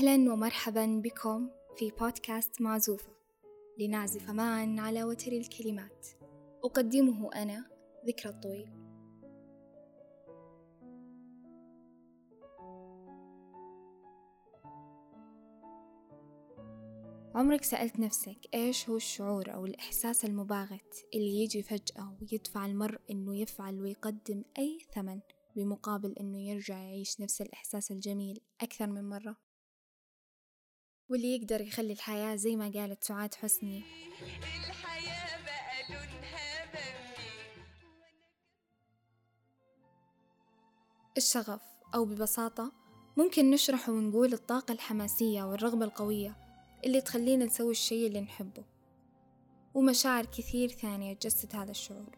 أهلا ومرحبا بكم في بودكاست معزوفة. لنعزف معا على وتر الكلمات. أقدمه أنا ذكرى الطويل. عمرك سألت نفسك إيش هو الشعور أو الإحساس المباغت اللي يجي فجأة ويدفع المرء إنه يفعل ويقدم أي ثمن بمقابل إنه يرجع يعيش نفس الإحساس الجميل أكثر من مرة؟ واللي يقدر يخلي الحياة زي ما قالت سعاد حسني. الحياة بقى لونها الشغف أو ببساطة ممكن نشرحه ونقول الطاقة الحماسية والرغبة القوية اللي تخلينا نسوي الشي اللي نحبه. ومشاعر كثير ثانية تجسد هذا الشعور.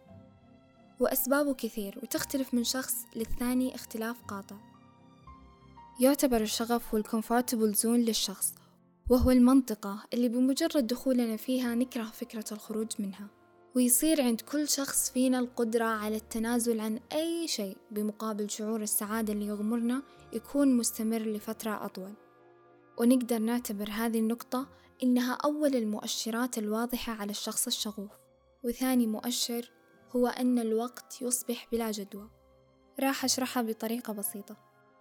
وأسبابه كثير وتختلف من شخص للثاني اختلاف قاطع. يعتبر الشغف هو ال comfortable zone للشخص وهو المنطقة اللي بمجرد دخولنا فيها نكره فكرة الخروج منها ويصير عند كل شخص فينا القدرة على التنازل عن أي شيء بمقابل شعور السعادة اللي يغمرنا يكون مستمر لفترة أطول. ونقدر نعتبر هذه النقطة إنها أول المؤشرات الواضحة على الشخص الشغوف وثاني مؤشر هو أن الوقت يصبح بلا جدوى. راح أشرحها بطريقة بسيطة.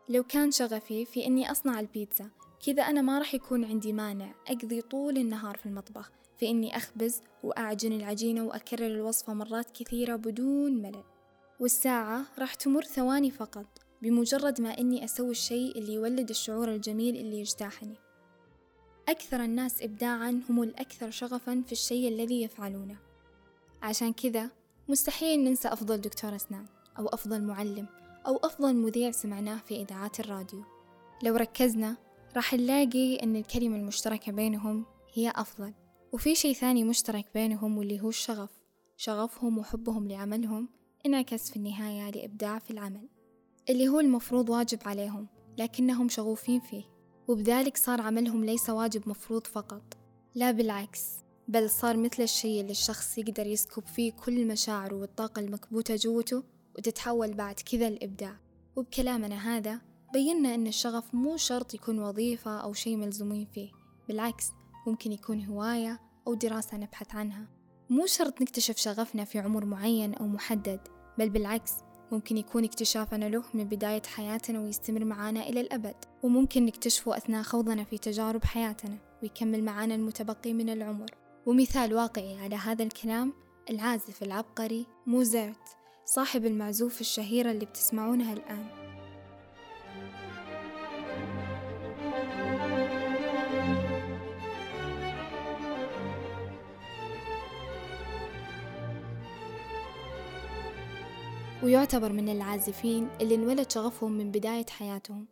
لو كان شغفي في إني أصنع البيتزا كذا أنا ما راح يكون عندي مانع أقضي طول النهار في المطبخ في إني أخبز وأعجن العجينة وأكرر الوصفة مرات كثيرة بدون ملل. والساعة راح تمر ثواني فقط بمجرد ما إني أسوي الشيء اللي يولد الشعور الجميل اللي يجتاحني. أكثر الناس إبداعا هم الأكثر شغفا في الشيء الذي يفعلونه. عشان كذا مستحيل ننسى أفضل دكتور أسنان أو أفضل معلم أو أفضل مذيع سمعناه في إذاعات الراديو. لو ركزنا راح نلاقي أن الكلمة المشتركة بينهم هي أفضل. وفي شي ثاني مشترك بينهم واللي هو الشغف. شغفهم وحبهم لعملهم انعكس في النهاية لإبداع في العمل اللي هو المفروض واجب عليهم لكنهم شغوفين فيه. وبذلك صار عملهم ليس واجب مفروض فقط. لا بالعكس بل صار مثل الشيء اللي الشخص يقدر يسكب فيه كل مشاعره والطاقة المكبوتة جوته وتتحول بعد كذا الإبداع وبكلامنا هذا بينا أن الشغف مو شرط يكون وظيفة أو شيء ملزومين فيه بالعكس ممكن يكون هواية أو دراسة نبحث عنها. مو شرط نكتشف شغفنا في عمر معين أو محدد بل بالعكس ممكن يكون اكتشافنا له من بداية حياتنا ويستمر معانا إلى الأبد. وممكن نكتشفه أثناء خوضنا في تجارب حياتنا ويكمل معانا المتبقي من العمر. ومثال واقعي على هذا الكلام العازف العبقري موزارت صاحب المعزوف الشهيرة اللي بتسمعونها الآن. ويعتبر من العازفين اللي انولد شغفهم من بداية حياتهم.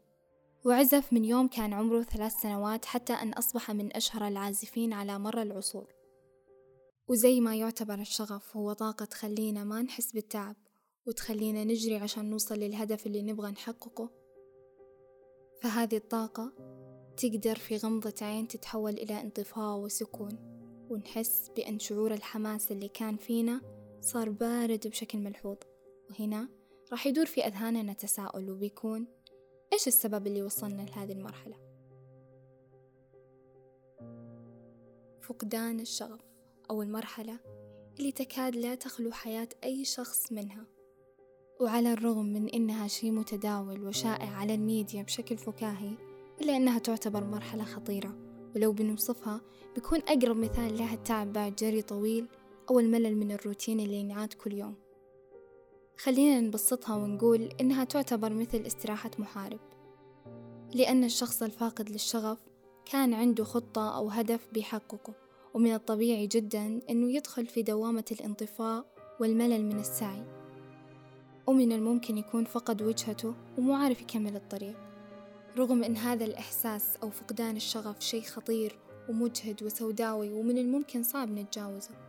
وعزف من يوم كان عمره ثلاث سنوات حتى أن أصبح من أشهر العازفين على مر العصور. وزي ما يعتبر الشغف هو طاقة تخلينا ما نحس بالتعب وتخلينا نجري عشان نوصل للهدف اللي نبغى نحققه. فهذه الطاقة تقدر في غمضة عين تتحول إلى انطفاء وسكون ونحس بأن شعور الحماس اللي كان فينا صار بارد بشكل ملحوظ. وهنا راح يدور في أذهاننا تساؤل وبيكون إيش السبب اللي وصلنا لهذه المرحلة؟ فقدان الشغف أو المرحلة اللي تكاد لا تخلو حياة أي شخص منها. وعلى الرغم من إنها شيء متداول وشائع على الميديا بشكل فكاهي إلا أنها تعتبر مرحلة خطيرة. ولو بنوصفها بيكون أقرب مثال لها التعب بعد جري طويل أو الملل من الروتين اللي ينعاد كل يوم. خلينا نبسطها ونقول إنها تعتبر مثل استراحة محارب. لأن الشخص الفاقد للشغف كان عنده خطة أو هدف بيحققه ومن الطبيعي جدا أنه يدخل في دوامة الانطفاء والملل من السعي. ومن الممكن يكون فقد وجهته ومو عارف يكمل الطريق. رغم أن هذا الإحساس أو فقدان الشغف شيء خطير ومجهد وسوداوي ومن الممكن صعب نتجاوزه.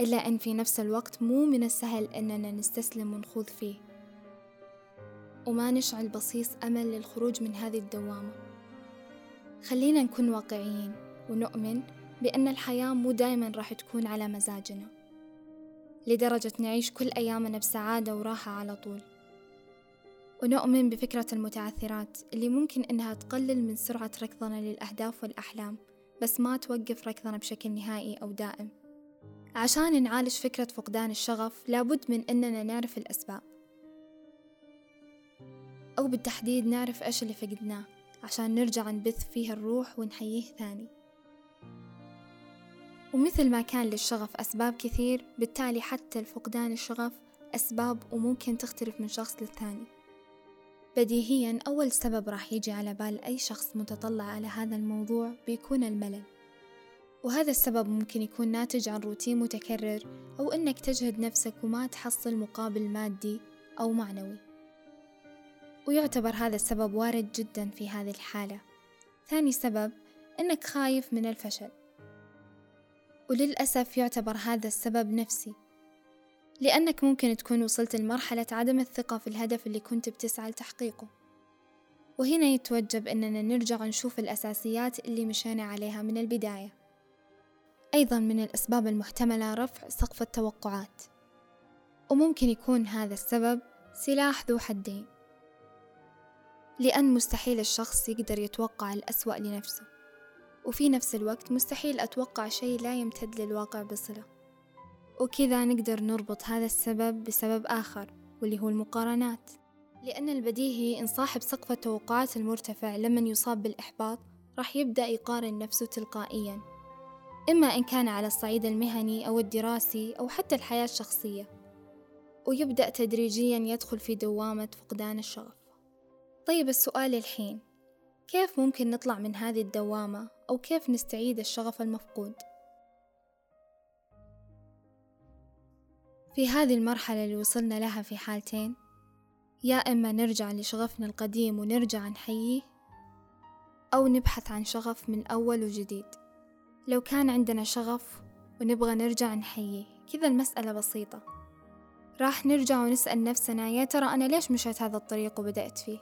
إلا أن في نفس الوقت مو من السهل أننا نستسلم ونخوض فيه. وما نشعل بصيص أمل للخروج من هذه الدوامة. خلينا نكون واقعيين ونؤمن بأن الحياة مو دايما راح تكون على مزاجنا لدرجة نعيش كل أيامنا بسعادة وراحة على طول. ونؤمن بفكرة المتعثرات اللي ممكن إنها تقلل من سرعة ركضنا للأهداف والأحلام بس ما توقف ركضنا بشكل نهائي أو دائم. عشان نعالج فكرة فقدان الشغف لابد من إننا نعرف الأسباب. أو بالتحديد نعرف إيش اللي فقدناه عشان نرجع نبث فيه الروح ونحييه ثاني. ومثل ما كان للشغف أسباب كثير بالتالي حتى الفقدان الشغف أسباب وممكن تختلف من شخص للثاني. بديهيا أول سبب راح يجي على بال أي شخص متطلع على هذا الموضوع بيكون الملل. وهذا السبب ممكن يكون ناتج عن روتين متكرر أو إنك تجهد نفسك وما تحصل مقابل مادي أو معنوي. ويعتبر هذا السبب وارد جدا في هذه الحالة. ثاني سبب إنك خايف من الفشل. وللأسف يعتبر هذا السبب نفسي. لأنك ممكن تكون وصلت لمرحلة عدم الثقة في الهدف اللي كنت بتسعى لتحقيقه. وهنا يتوجب أننا نرجع نشوف الأساسيات اللي مشينا عليها من البداية. أيضا من الأسباب المحتملة رفع سقف التوقعات وممكن يكون هذا السبب سلاح ذو حدين لأن مستحيل الشخص يقدر يتوقع الأسوأ لنفسه وفي نفس الوقت مستحيل أتوقع شيء لا يمتد للواقع بصلة وكذا نقدر نربط هذا السبب بسبب آخر واللي هو المقارنات لأن البديهي إن صاحب سقف التوقعات المرتفع لمن يصاب بالإحباط راح يبدأ يقارن نفسه تلقائيا. إما إن كان على الصعيد المهني أو الدراسي أو حتى الحياة الشخصية ويبدأ تدريجيا يدخل في دوامة فقدان الشغف. طيب السؤال الحين كيف ممكن نطلع من هذه الدوامة؟ أو كيف نستعيد الشغف المفقود؟ في هذه المرحلة اللي وصلنا لها في حالتين يا إما نرجع لشغفنا القديم ونرجع نحييه أو نبحث عن شغف من أول وجديد. لو كان عندنا شغف ونبغى نرجع نحييه. كذا المسألة بسيطة. راح نرجع ونسأل نفسنا يا ترى أنا ليش مشيت هذا الطريق وبدأت فيه؟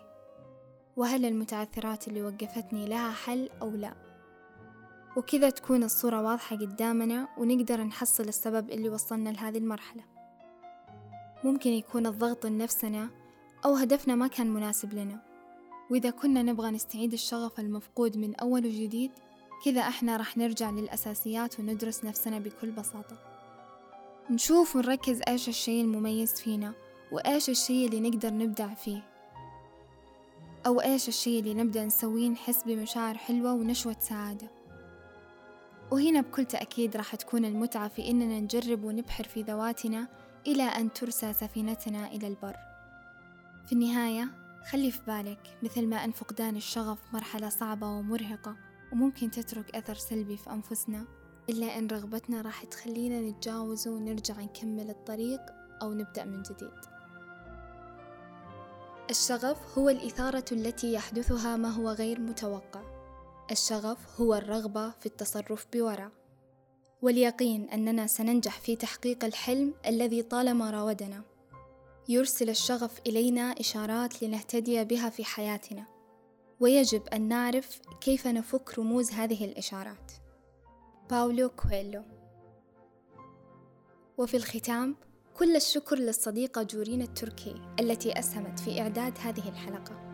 وهل المتعثرات اللي وقفتني لها حل أو لا؟ وكذا تكون الصورة واضحة قدامنا ونقدر نحصل السبب اللي وصلنا لهذه المرحلة. ممكن يكون الضغط لنفسنا أو هدفنا ما كان مناسب لنا. وإذا كنا نبغى نستعيد الشغف المفقود من أول وجديد كذا إحنا راح نرجع للأساسيات وندرس نفسنا بكل بساطة. نشوف ونركز إيش الشي المميز فينا وإيش الشي اللي نقدر نبدع فيه. أو إيش الشي اللي نبدأ نسويه نحس بمشاعر حلوة ونشوة سعادة. وهنا بكل تأكيد راح تكون المتعة في إننا نجرب ونبحر في ذواتنا إلى أن ترسى سفينتنا إلى البر. في النهاية خلي في بالك مثل ما أن فقدان الشغف مرحلة صعبة ومرهقة. وممكن تترك أثر سلبي في أنفسنا إلا أن رغبتنا راح تخلينا نتجاوزه ونرجع نكمل الطريق أو نبدأ من جديد. الشغف هو الإثارة التي يحدثها ما هو غير متوقع. الشغف هو الرغبة في التصرف بورع واليقين أننا سننجح في تحقيق الحلم الذي طالما راودنا. يرسل الشغف إلينا إشارات لنهتدي بها في حياتنا. ويجب أن نعرف كيف نفك رموز هذه الإشارات. باولو كويلو. وفي الختام كل الشكر للصديقة جورين التركي التي أسهمت في إعداد هذه الحلقة.